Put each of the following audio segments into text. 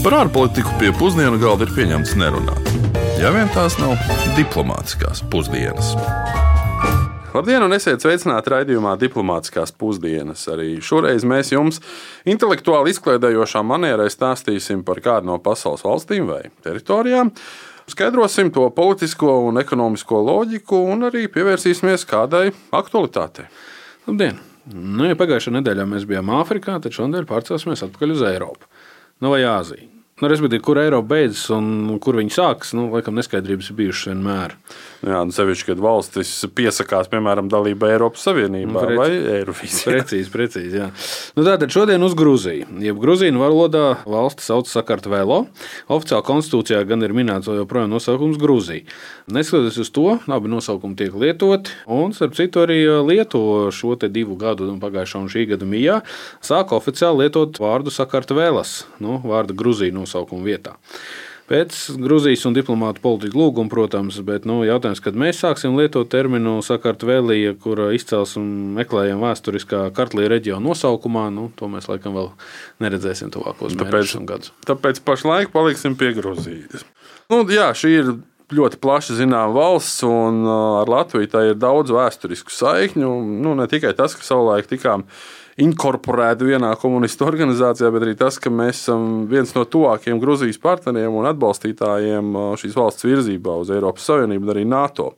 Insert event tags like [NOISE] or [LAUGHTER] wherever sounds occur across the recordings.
Par ārpolitiku pie pusdienu galda ir pieņemts nerunāt. Ja vien tās nav diplomātiskās pusdienas. Labdien, un esiet sveicināti raidījumā Diplomātiskās pusdienas. Arī šoreiz mēs jums intelektuāli izklaidējošā manierē stāstīsim par kādu no pasaules valstīm vai teritorijām. Skaidrosim to politisko un ekonomisko loģiku, un arī pievērsīsimies kādai aktualitātei. Labdien! Nu, ja pagājušajā nedēļā mēs bijām Āfrikā, tad šodien pārcelsimies atpakaļ uz Eiropu nu, vai Āziju. Nu, respektīvi, kur Eiropa beidzas un kur viņi sākas, nu, laikam neskaidrības ir bijušas vienmēr. Jā, nu, sevišķi, kad valstis piesakās, piemēram, dalībai Eiropas Savienībā Preci- vai Eirovīzijā. Precīzi, precīzi. Jā. Nu, tātad šodien uz Grūziju. Jeb Grūzīnu valodā valsts sauc Sakartvelo. Oficiālā konstitūcijā gan ir minēts joprojām nosaukums Grūzija. Neskatoties uz to, abi nosaukumi tiek lietoti. Un, starp citu, arī Lietuva šo te divu gadu, nu, pagājušā un šī gada mijā, sāka oficiāli lietot vārdu Sakartvelas, nu, vārdu Grūzija nosaukuma vietā. Pēc Grūzijas un diplomātu politikas lūguma, protams, bet nu, jautājums, kad mēs sāksim lietot terminu Sakartvēlija, kura izcelsme meklējam vēsturiskā kartlīja reģiona nosaukumā, nu, to mēs laikam vēl neredzēsim tuvākos Tāpēc- gadus. Tāpēc pašlaik paliksim pie Grūzijas. Nu, jā, šī ir ļoti plaši zināma valsts, un uh, ar Latviju tā ir daudz vēsturisku saikņu. Nu, ne tikai tas, ka savulaik tikām inkorporēti vienā komunistu organizācijā, bet arī tas, ka mēs esam viens no tuvākajiem Grūzijas partneriem un atbalstītājiem šīs valsts virzībā uz Eiropas Savienību un arī NATO.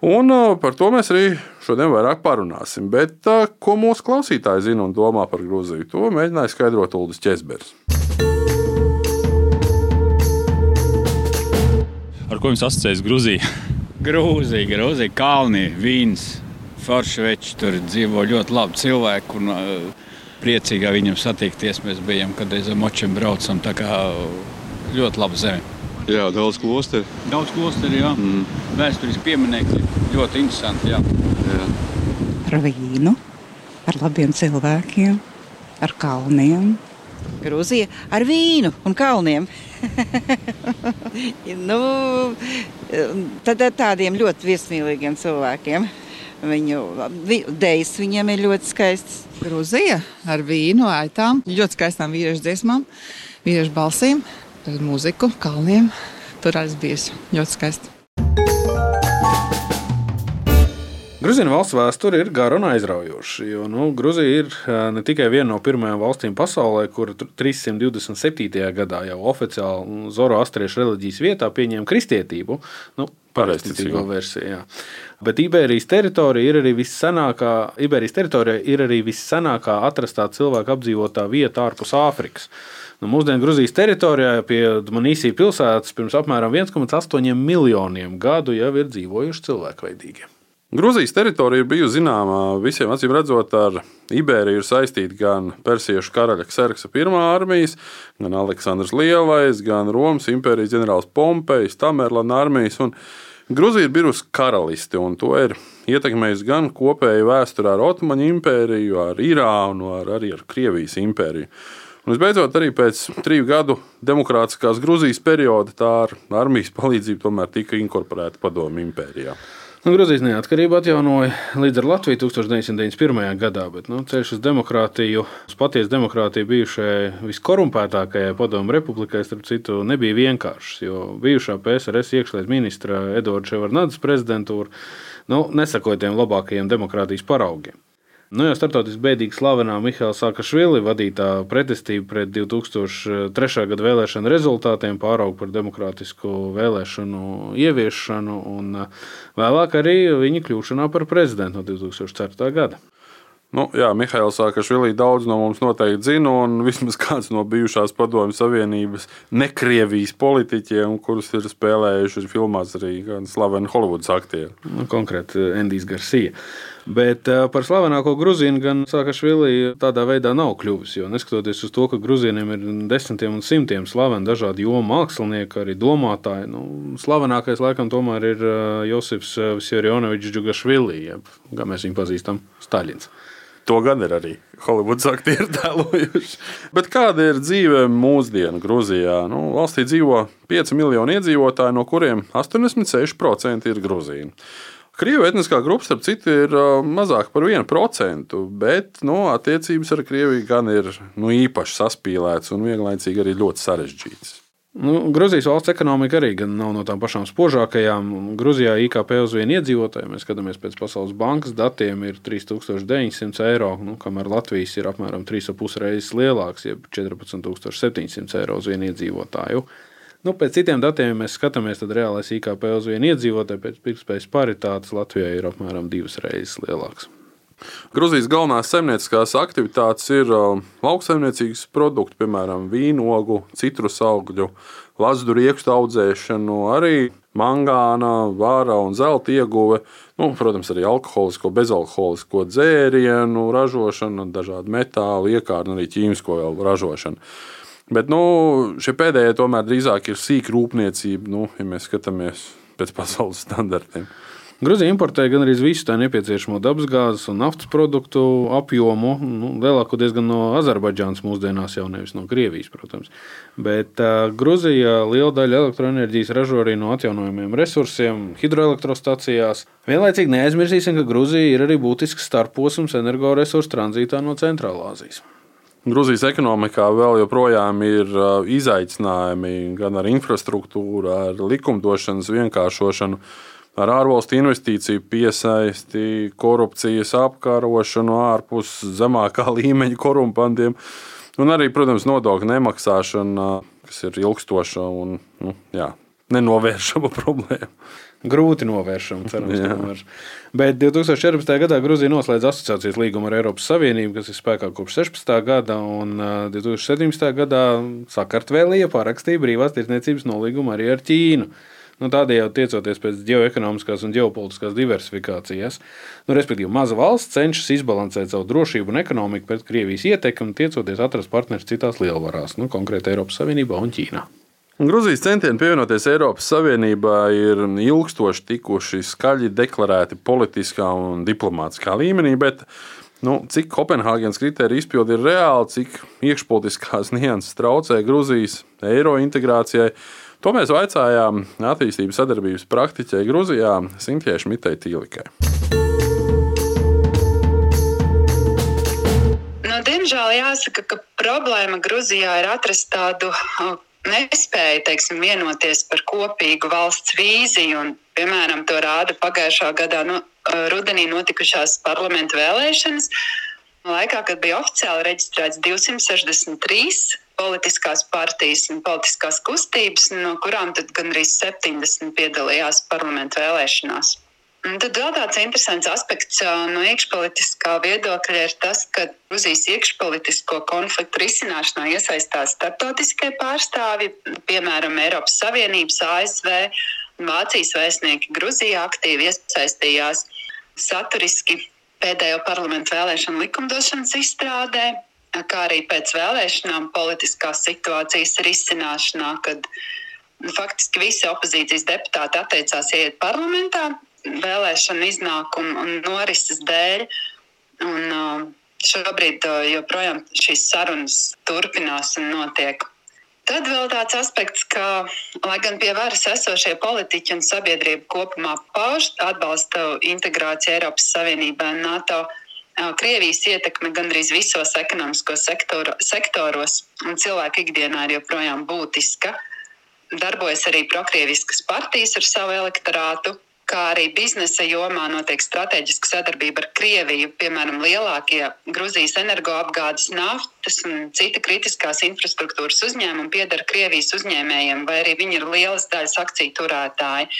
Un par to mēs arī šodien vairāk parunāsim. Bet, ko mūsu klausītāji zina un domā par Grūziju, to mēģināja skaidrot Ulris Česbergs. Ar ko jums asociējas Grūzija? Grūzija, Grūzija, Kalni, Vīns, Foršveči. Tur dzīvo ļoti labi cilvēki. Un, uh, priecīgā viņam satikties. Mēs bijām, kad aiz močiem braucam. Tā kā ļoti laba zeme. Jā, daudz klosteru. Daudz klosteru, jā. Mm. Vēsturiski pieminekļi. Ļoti interesanti. Jā. Jā. ar vīnu, ar labiem cilvēkiem, ar kalniem. Grūzija ar vīnu un kalniem. [LAUGHS] nu, tad ar tādiem ļoti viesmīlīgiem cilvēkiem. Viņu vi- dejas viņiem ir ļoti skaistas. Grūzija ar vīnu, aitām, ļoti skaistām vīriešu dziesmām, vīriešu balsīm, mūziku, kalniem. Tur arī bija ļoti skaisti. Grūzijas valsts vēsture ir gara un aizraujoša. Jo nu, Grūzija ir ā, ne tikai viena no pirmajām valstīm pasaulē, kur 327. gadā jau oficiāli Zoroastriešu reliģijas vietā pieņēma kristietību. Nu, Pareizticīgo. Versiju. Bet Iberijas teritorija ir arī vissenākā, Iberijas teritorija ir arī vissenākā atrastā cilvēka apdzīvotā vieta ārpus Āfrikas. Nu, mūsdienu Grūzijas teritorijā pie Manīsī pilsētas pirms apmēram 1,8 miljoniem gadu jau ir dzīvojuši cilvēkveidīgi. Grūzijas teritorija bija zināma visiem, acīm redzot, ar Iberiju saistīta gan Persiešu karaļa Kserksa pirmā armijas, gan Aleksandrs Lielais, gan Romas impērijas ģenerālis Pompejs, Tamerlana armijas. Grūzija ir bijusi karalisti, un to ir ietekmējusi gan kopēja vēsture ar Ottomaņu impēriju, ar Irānu, ar, arī ar Krievijas impēriju. Un visbeidzot, arī pēc triju gadu demokrātiskās Grūzijas perioda tā ar armijas palīdzību tomēr tika inkorporēta Padomju impērijā. Nu, Grūzijas neatkarība atjaunoja līdz ar Latviju 1991. gadā, bet nu, ceļš uz demokrātiju, uz patiesu demokrātiju bijušajai viskorumpētākajai padomu republikai, starp citu, nebija vienkāršs. Jo bijušā PSRS iekšlietu ministra Edvards Ševarnādas prezidentūra nu, nesakoja tiem labākajiem demokrātijas paraugiem. Nu, jau starptautiski bēdīgi slavenā Mihaila Sakašvili vadītā pretestība pret 2003. gada vēlēšanu rezultātiem pārauga par demokrātisku vēlēšanu ieviešanu, un uh, vēlāk arī viņa kļūšanā par prezidentu no 2004. gada. Nu, jā, Mihails Sakašvili daudz no mums noteikti zina, un [LAUGHS] vismaz kāds no bijušās Padomju Savienības nekrievijas politiķiem, kurus ir spēlējuši ir filmās arī slaveni Holivudas aktieri. Nu, konkrēti, Endijs Garcia. Bet uh, par slavenāko grūzīnu gan Sakašvili tādā veidā nav kļuvis. Jo neskatoties uz to, ka grūzīniem ir desmitiem un simtiem slaveni dažādi jomu mākslinieki, arī domātāji, nu, slavenākais laikam tomēr ir uh, Josifs Visjorjonovičs Džugašvili, jeb, kā mēs viņu pazīstam, Staļins. To gan ir arī Holivudas aktieri tēlojuši. Bet kāda ir dzīve mūsdienu Grūzijā? Nu, valstī dzīvo 5 miljoni iedzīvotāji, no kuriem 86% ir grūzīni. Krievu etniskā grupa, starp citu, ir uh, mazāk par 1%, bet nu, attiecības ar Krieviju gan ir nu, īpaši saspīlētas un vienlaicīgi arī ļoti sarežģītas. Nu, Grūzijas valsts ekonomika arī nav no tām pašām spožākajām. Grūzijā IKP uz vienu iedzīvotāju, mēs skatāmies pēc Pasaules bankas datiem, ir 3900 eiro, nu, kamēr Latvijas ir apmēram 3,5 reizes lielāks, jeb 14,700 eiro uz vienu iedzīvotāju. Nu, pēc citiem datiem, ja mēs skatāmies, tad reālais IKP uz vienu iedzīvotāju pēc pirktspējas paritātes Latvijā ir apmēram divas reizes lielāks. Grūzijas galvenās saimnieciskās aktivitātes ir uh, lauksaimniecības produkti, piemēram, vīnogu, citrus augļu, lazdu riekstu audzēšanu, arī mangāna, vāra un zelta ieguve, nu, protams, arī alkoholisko, bezalkoholisko dzērienu ražošana, dažādu metālu iekārtu un arī ķīmisko ražošanu. Bet nu, šie pēdējie tomēr drīzāk ir sīka rūpniecība, nu, ja mēs skatāmies pēc pasaules standartiem. Grūzija importē gan arī visu tā nepieciešamo dabasgāzes un naftas produktu apjomu. Nu, lielākoties gan no Azerbaidžānas mūsdienās, jau nevis no Krievijas, protams. Bet uh, Grūzija lielu daļu elektroenerģijas ražo arī no atjaunojumiem resursiem, hidroelektrostacijās. Vienlaicīgi neaizmirsīsim, ka Grūzija ir arī būtisks starposms energoresursu tranzītā no Centrālāzijas. Grūzijas ekonomikā vēl joprojām ir izaicinājumi gan ar infrastruktūru, ar likumdošanas vienkāršošanu ar ārvalstu investīciju piesaisti, korupcijas apkarošanu ārpus zemākā [LAUGHS] līmeņa korumpantiem. Un arī, protams, nodokļu nemaksāšana, kas ir ilgstoša un nu, jā, nenovēršama [LAUGHS] problēma. Grūti novēršama, cerams, tomēr. Bet 2014. gadā Grūzija noslēdz asociācijas līgumu ar Eiropas Savienību, kas ir spēkā kopš 16. gada, un 2017. gadā Sakartvēlija parakstīja brīvās tirdzniecības nolīgumu arī ar Ķīnu nu, tādējādi tiecoties pēc geoekonomiskās un ģeopolitiskās diversifikācijas. Nu, respektīvi, maza valsts cenšas izbalansēt savu drošību un ekonomiku pret Krievijas ietekmi tiecoties atrast partnerus citās lielvarās, nu, konkrēti Eiropas Savienībā un Ķīnā. Grūzijas centieni pievienoties Eiropas Savienībā ir ilgstoši tikuši skaļi deklarēti politiskā un diplomātiskā līmenī, bet nu, cik Kopenhāgenes kritērija izpildi ir reāli, cik iekšpolitiskās [LAUGHS] nianses traucē Grūzijas eiro integrācijai, To mēs vaicājām attīstības sadarbības praktiķei Grūzijā Sintie Šmitei Tīlikai. Nu, diemžēl jāsaka, ka problēma Grūzijā ir atrast tādu nespēju teiksim, vienoties par kopīgu valsts vīziju. Un, piemēram, to rāda pagājušā gadā no, rudenī notikušās parlamentu vēlēšanas. Laikā, kad bija oficiāli reģistrēts 263 politiskās partijas un politiskās kustības, no kurām gandrīz 70 piedalījās parlamentu vēlēšanās. Tad vēl tāds interesants aspekts no iekšpolitiskā viedokļa ir tas, ka Grūzijas iekšpolitisko konfliktu risināšanā iesaistās starptautiskie pārstāvji, piemēram, Eiropas Savienības, ASV un Vācijas vēstnieki Grūzijā aktīvi iesaistījās saturiski pēdējo parlamentu vēlēšanu likumdošanas izstrādē, kā arī pēc vēlēšanām politiskās situācijas risināšanā, kad faktiski visi opozīcijas deputāti atteicās iet parlamentā vēlēšanu iznākumu un norises dēļ. Un, uh, šobrīd uh, joprojām šīs sarunas turpinās un notiek. Tad vēl tāds aspekts, ka, lai gan pie varas esošie politiķi un sabiedrība kopumā pauž atbalstu integrāciju Eiropas Savienībā un NATO, uh, Krievijas ietekme gandrīz visos ekonomiskos sektoru, sektoros un cilvēku ikdienā ir joprojām būtiska. Darbojas arī prokrieviskas partijas ar savu elektorātu, kā arī biznesa jomā notiek strateģiska sadarbība ar Krieviju. Piemēram, lielākie Grūzijas energoapgādes, naftas un cita kritiskās infrastruktūras uzņēmumi pieder Krievijas uzņēmējiem, vai arī viņi ir lielas daļas akciju turētāji.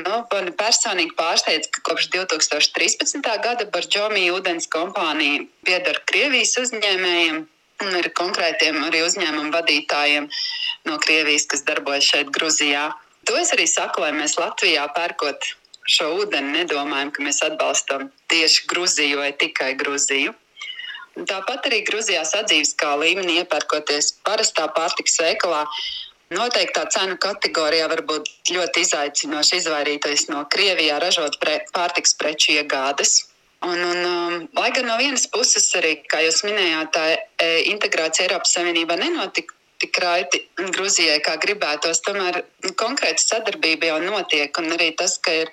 Nu, man personīgi pārsteidz, ka kopš 2013. gada Barģomī ūdens kompānija pieder Krievijas uzņēmējiem un ir konkrētiem arī uzņēmumu vadītājiem no Krievijas, kas darbojas šeit, Grūzijā. To es arī saku, lai mēs Latvijā pērkot šo ūdeni, nedomājam, ka mēs atbalstam tieši Grūziju vai tikai Grūziju. Tāpat arī Grūzijā sadzīves kā līmenī iepērkoties parastā pārtikas veikalā Noteiktā cenu kategorijā var būt ļoti izaicinoši izvairīties no Krievijā ražot pre, pārtiks preču iegādes. Un, un, um, lai gan no vienas puses, arī, kā jūs minējāt, tā e, integrācija Eiropas Savienībā nenotika tik raiti Grūzijai, kā gribētos, tomēr konkrēta sadarbība jau notiek. Un arī tas, ka ir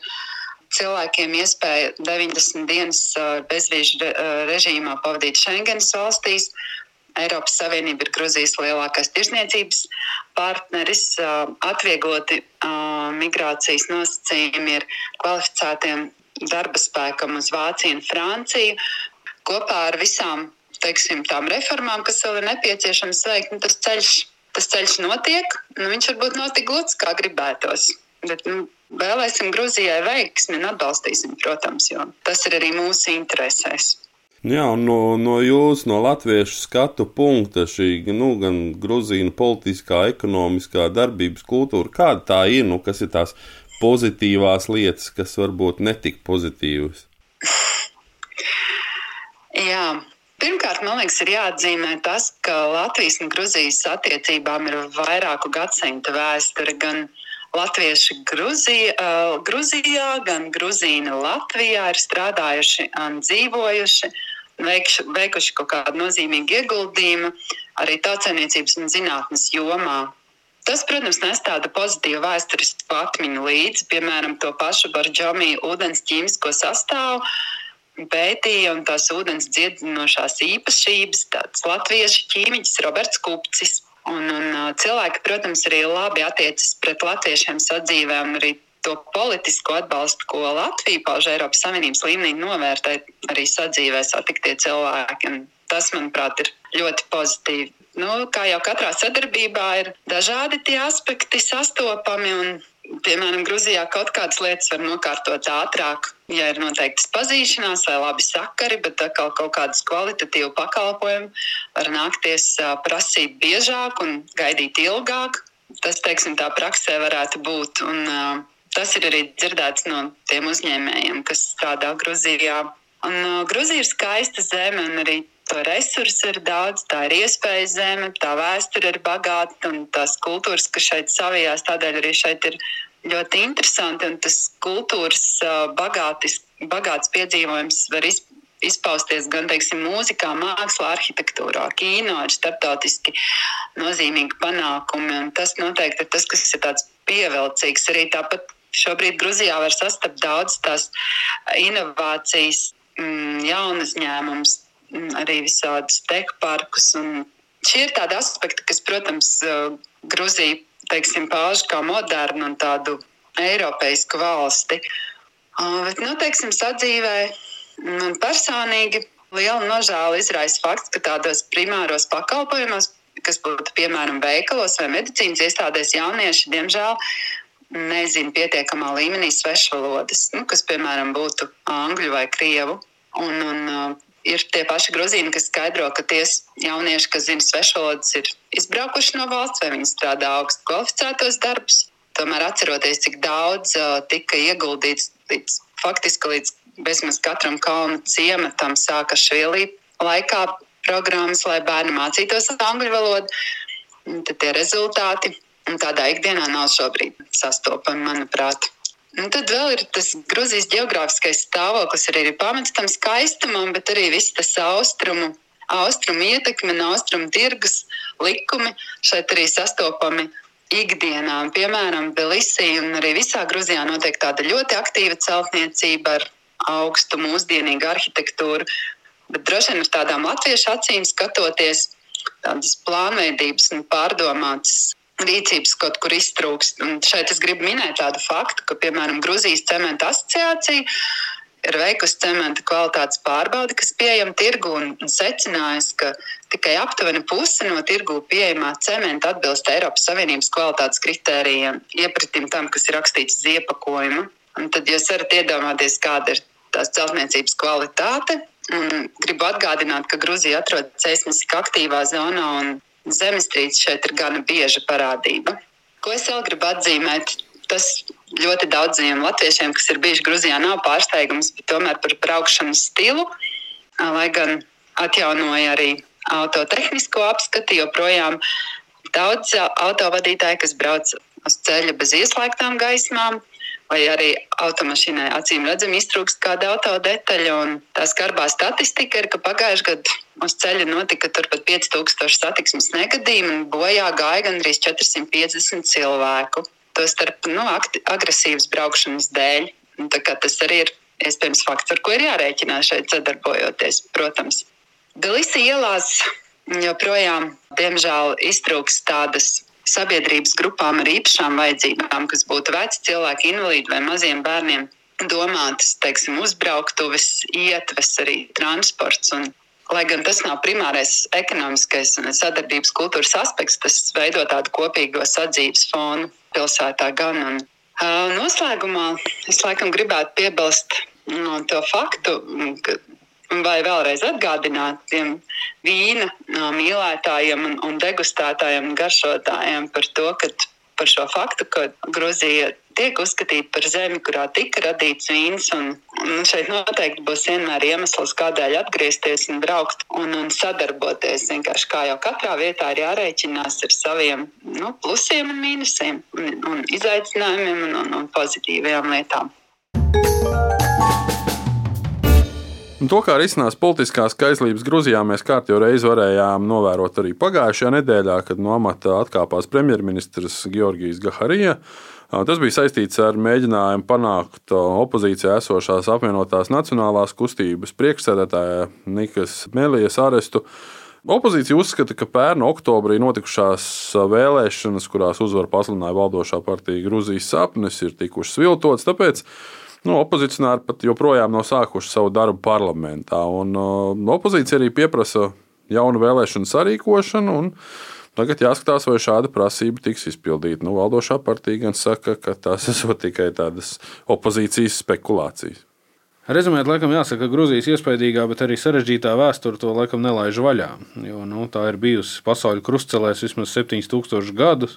cilvēkiem iespēja 90 dienas bezvīžu režīmā pavadīt Schengenas valstīs. Eiropas Savienība ir Grūzijas lielākais tirsniecības partneris. Atviegloti migrācijas nosacījumi ir kvalificētiem darba spēkam uz Vāciju un Franciju. Kopā ar visām teiksim, tām reformām, kas vēl ir nepieciešamas veikt, nu, tas, ceļš, tas ceļš notiek. Nu, viņš varbūt nav tik gluds, kā gribētos. Bet, nu, vēlēsim Grūzijai veiksmi un atbalstīsim, protams, jo tas ir arī mūsu interesēs. Jā, no, no jūsu, no latviešu skatu punkta, šī nu, gan grūzīna politiskā, ekonomiskā darbības kultūra, kāda tā ir, nu, kas ir tās pozitīvās lietas, kas varbūt netik pozitīvas? Jā. Pirmkārt, man liekas, ir jāatzīmē tas, ka Latvijas un Grūzijas attiecībām ir vairāku gadsimtu vēsture. Gan latvieši Gruzija, uh, Gruzijā, gan Grūzīna Latvijā ir strādājuši un dzīvojuši veikšu, veikuši kaut kādu nozīmīgu ieguldījumu arī tautsēmniecības un zinātnes jomā. Tas, protams, nes tādu pozitīvu vēsturisku atmiņu līdzi, piemēram, to pašu Barģomiju ūdens ķīmisko sastāvu pētīja un tās ūdens dziedinošās īpašības, tāds latviešu ķīmiķis Roberts Kupcis. Un, un cilvēki, protams, arī labi attiecas pret latviešiem sadzīvē un arī to politisko atbalstu, ko Latvija pauž Eiropas Savienības līmenī, novērtē arī sadzīvē satiktie cilvēki. Un tas, manuprāt, ir ļoti pozitīvi. Nu, kā jau katrā sadarbībā ir dažādi tie aspekti sastopami. Un, piemēram, Grūzijā kaut kādas lietas var nokārtot ātrāk, ja ir noteiktas pazīšanās vai labi sakari, bet atkal kaut kādus kvalitatīvu pakalpojumu var nākties prasīt biežāk un gaidīt ilgāk. Tas, teiksim, tā praksē varētu būt. Un, Tas ir arī dzirdēts no tiem uzņēmējiem, kas strādā Grūzijā. Un, uh, Grūzija ir skaista zeme, un arī to resursu ir daudz. Tā ir iespēja zeme, tā vēsture ir bagāta, un tās kultūras, kas šeit savijās, tādēļ arī šeit ir ļoti interesanti. Un tas kultūras uh, bagātis, bagāts piedzīvojums var izpildīt izpausties gan teiksim, mūzikā, mākslā, arhitektūrā, kino, ir starptautiski nozīmīgi panākumi. Tas noteikti ir tas, kas ir tāds pievilcīgs. Arī tāpat Šobrīd Grūzijā var sastapt daudz tās inovācijas, mm, jaunas ņēmumus, mm, arī visādus tehparkus. Šie ir tādi aspekti, kas, protams, Grūzija teiksim, pauž kā modernu un tādu eiropeisku valsti. Bet, nu, teiksim, sadzīvē man personīgi liela nožēla izraisa fakts, ka tādos primāros pakalpojumos, kas būtu piemēram veikalos vai medicīnas iestādēs, jaunieši diemžēl nezina pietiekamā līmenī svešvalodas, nu, kas, piemēram, būtu angļu vai krievu. Un, un, uh, ir tie paši grozīni, kas skaidro, ka tie jaunieši, kas zina svešvalodas, ir izbraukuši no valsts vai viņi strādā augstu kvalificētos darbus. Tomēr atceroties, cik daudz uh, tika ieguldīts līdz, faktiski līdz bezmaz katram kalnu ciematam sāka švielī laikā programmas, lai bērni mācītos angļu valodu. Tad tie rezultāti tādā ikdienā nav šobrīd sastopama, manuprāt. Un tad vēl ir tas Grūzijas geogrāfiskais stāvoklis, arī ir pamats tam skaistumam, bet arī viss tas austrumu, austrumu ietekme un austrumu tirgus likumi šeit arī sastopami ikdienā. Piemēram, Belisī un arī visā Grūzijā notiek tāda ļoti aktīva celtniecība ar augstu mūsdienīgu arhitektūru, bet droši vien ar tādām latviešu acīm skatoties, tādas plānveidības un pārdomātas rīcības kaut kur iztrūkst. Un šeit es gribu minēt tādu faktu, ka, piemēram, Grūzijas cementa asociācija ir veikusi cementa kvalitātes pārbaudi, kas pieejama tirgu un secinājusi, ka tikai aptuveni puse no tirgu pieejamā cementa atbilst Eiropas Savienības kvalitātes kritērijiem, iepratim tam, kas ir rakstīts uz iepakojuma. Un tad jūs varat iedomāties, kāda ir tās celtniecības kvalitāte. Un gribu atgādināt, ka Grūzija atrodas seismiski aktīvā zonā un zemestrīce šeit ir gana bieža parādība. Ko es vēl gribu atzīmēt? Tas ļoti daudziem latviešiem, kas ir bijuši Grūzijā, nav pārsteigums, bet tomēr par braukšanas stilu, lai gan atjaunoja arī autotehnisko apskati, joprojām daudz autovadītāju, kas brauc uz ceļa bez ieslēgtām gaismām, vai arī automašīnai acīm redzami iztrūkst kāda autodetaļa. Tā skarbā statistika ir, ka pagājušajā gadā uz ceļa notika turpat 5000 satiksmes negadījumu un bojā gāja gandrīz 450 cilvēku. Tostarp nu, agresīvas braukšanas dēļ. Tas arī ir iespējams fakts, ar ko ir jārēķinās šeit sadarbojoties, protams. Galisi ielās joprojām, diemžēl, iztrūks tādas sabiedrības grupām ar īpašām vajadzībām, kas būtu veci cilvēki, invalīdi vai maziem bērniem, domātas, teiksim, uzbrauktuves, ietves arī transports. Un, lai gan tas nav primārais ekonomiskais un sadarbības kultūras aspekts, tas veido tādu kopīgo sadzīves fonu pilsētā gan. Un, uh, noslēgumā es laikam gribētu piebilst no, to faktu, ka vai vēlreiz atgādināt tiem vīna mīlētājiem un, un degustētājiem un garšotājiem par to, ka par šo faktu, ka Grūzija tiek uzskatīta par zemi, kurā tika radīts vīns. Un, un šeit noteikti būs vienmēr iemesls, kādēļ atgriezties un braukt un, un sadarboties. Vienkārši kā jau katrā vietā ir jārēķinās ar saviem nu, plusiem un mīnusiem, un, un izaicinājumiem un, un, un pozitīvajām lietām. Un to, kā risinās politiskās kaislības Grūzijā, mēs kārtībā reizi varējām novērot arī pagājušajā nedēļā, kad no amata atkāpās premjerministrs Georgijs Gaharija. Tas bija saistīts ar mēģinājumu panākt opozīcijā esošās apvienotās nacionālās kustības priekšsēdētāja Nikas Melijas arestu. Opozīcija uzskata, ka pērn oktobrī notikušās vēlēšanas, kurās uzvaru pasludināja valdošā partija Grūzijas sapnis, ir tikušas viltotas. Tāpēc nu, opozicionāri pat joprojām nav sākuši savu darbu parlamentā. Un, uh, opozīcija arī pieprasa jaunu vēlēšanu sarīkošanu. Tagad jāskatās, vai šāda prasība tiks izpildīta. Nu, valdošā partija gan saka, ka tās ir [LAUGHS] tikai tādas opozīcijas spekulācijas. Rezumēt, laikam jāsaka, ka Grūzijas iespaidīgā, bet arī sarežģītā vēsture to laikam nelaiž vaļā. Jo, nu, tā ir bijusi pasaules krustcelēs vismaz 7000 gadus,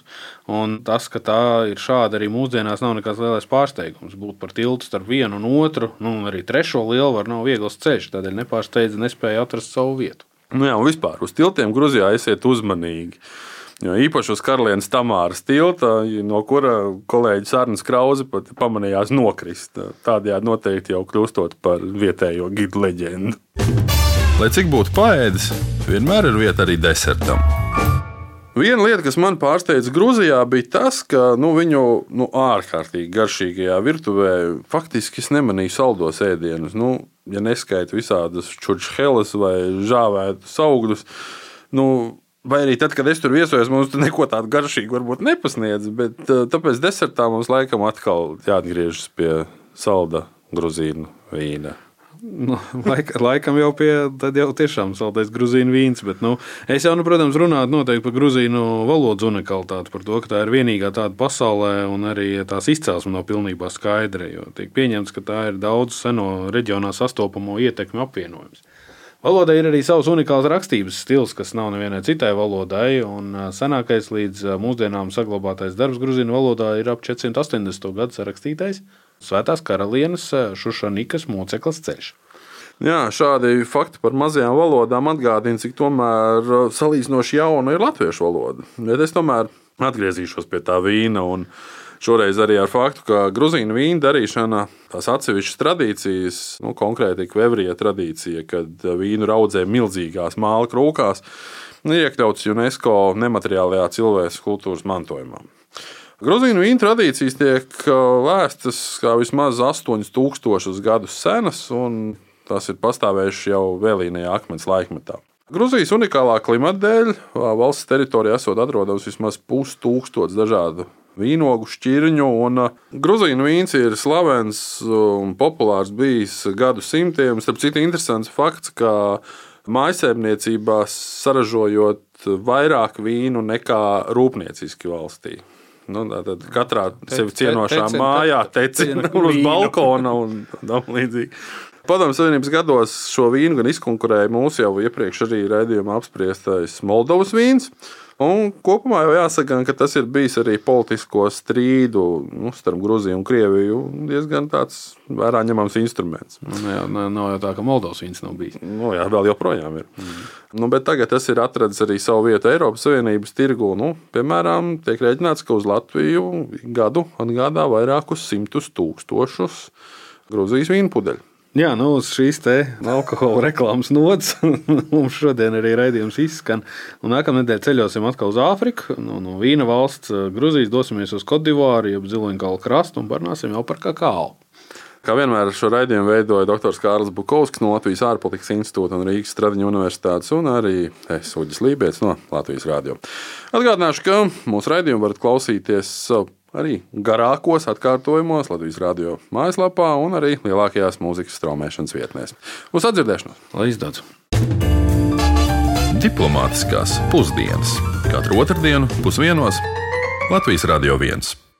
un tas, ka tā ir šāda arī mūsdienās, nav nekāds lielais pārsteigums. Būt par tiltu starp vienu un otru, nu, un arī trešo lielvaru nav viegls ceļš, tādēļ nepārsteidz nespēja atrast savu vietu. Nu jā, vispār uz tiltiem Grūzijā esiet uzmanīgi. Jo īpaši uz Karalienes Tamāras tilta, no kura kolēģis Arnēs Krause pat pamanījās nokrist. Tādējādi noteikti jau kļūstot par vietējo gidu leģendu. Lai cik būtu paēdis, vienmēr ir vieta arī desertam. Viena lieta, kas man pārsteidza Grūzijā, bija tas, ka nu, viņu nu, ārkārtīgi garšīgajā virtuvē faktiski es nemanīju saldos ēdienus. Nu, ja neskaitu visādus čurčheles vai žāvētus augļus, nu, Vai arī tad, kad es tur viesojos, mums tur neko tādu garšīgu varbūt nepasniedz, bet tāpēc desertā mums laikam atkal jāatgriežas pie salda gruzīnu vīna. Nu, laik, laikam jau pie tāda jau tiešām saldais grūzīnu vīns, bet nu, es jau, nu, protams, runātu noteikti par grūzīnu valodas unikalitāti, par to, ka tā ir vienīgā tāda pasaulē, un arī tās izcelsme nav pilnībā skaidra. Jo tiek pieņemts, ka tā ir daudz seno reģionā sastopamo ietekmi apvienojums. Valodai ir arī savs unikāls rakstības stils, kas nav nevienai citai valodai. Senākais līdz mūsdienām saglabātais darbs grūzīnu valodā ir ap 480. gadu sarakstītais Svētās karalienes Šušanikas moceklas ceļš. Jā, šādi fakti par mazajām valodām atgādina, cik tomēr salīdzinoši jauna ir latviešu valoda. Bet es tomēr atgriezīšos pie tā vīna. Un, uh, Šoreiz arī ar faktu, ka grūzīnu vīnu darīšana, tās atsevišķas tradīcijas, nu, konkrēti kvevrija tradīcija, kad vīnu raudzē milzīgās māla krūkās, ir iekļauts UNESCO nemateriālajā cilvēces kultūras mantojumā. Grozīnu vīnu tradīcijas tiek vēstas kā vismaz 8000 gadus senas, un tās ir pastāvējušas jau vēlīnajā akmens laikmetā. Grūzijas unikālā klimata dēļ valsts teritorijā esot atrodams vismaz pustūkstots dažādu vīnogu šķirņu. Un uh, Gruzīnu vīns ir slavens un populārs bijis gadu simtiem. Starp citu, interesants fakts, ka mājsaimniecībās saražojot vairāk vīnu nekā rūpnieciski valstī. Nu, tad katrā sevi cienošā mājā tecina [LAUGHS] uz balkona un tam līdzīgi. Padomju Savienības gados šo vīnu gan izkonkurēja mūsu jau iepriekš arī raidījumā apspriestais Moldovas vīns. Un kopumā jau jāsaka, ka tas ir bijis arī politisko strīdu nu, starp Grūziju un Krieviju diezgan tāds vērā ņemams instruments. Nu, jā, nav jau tā, ka Moldovas vīns nav bijis. Nu, jā, vēl joprojām ir. Mm. Nu, bet tagad tas ir atradzis arī savu vietu Eiropas Savienības tirgu. Nu, piemēram, tiek rēķināts, ka uz Latviju gadu atgādā vairākus simtus tūkstošus Grūzijas vīnu pudeļu. Jā, nu uz šīs alkohola reklāmas nodaļas [LAUGHS] mums šodien arī raidījums izskan. Un nākamā nedēļa ceļosim atkal uz Āfriku. No, no Vīna valsts, Grūzijas dosimies uz Kodivāru, jeb Ziloņkalu krastu un parunāsim jau par kakao. Kā vienmēr šo raidījumu veidoja dr. Kārlis Bukovskis no Latvijas ārpolitikas institūta un Rīgas Stradiņa universitātes, un arī es, Uģis Lībijams no Latvijas Rādio. Atgādināšu, ka mūsu raidījumu varat klausīties arī garākos atkārtojumos Latvijas Rādio mājaslapā un arī lielākajās mūzikas straumēšanas vietnēs. Uz atdzirdēšanos! Lai izdodas! Diplomātiskās pusdienas katru otrdienu pusdienos Latvijas Radio 1.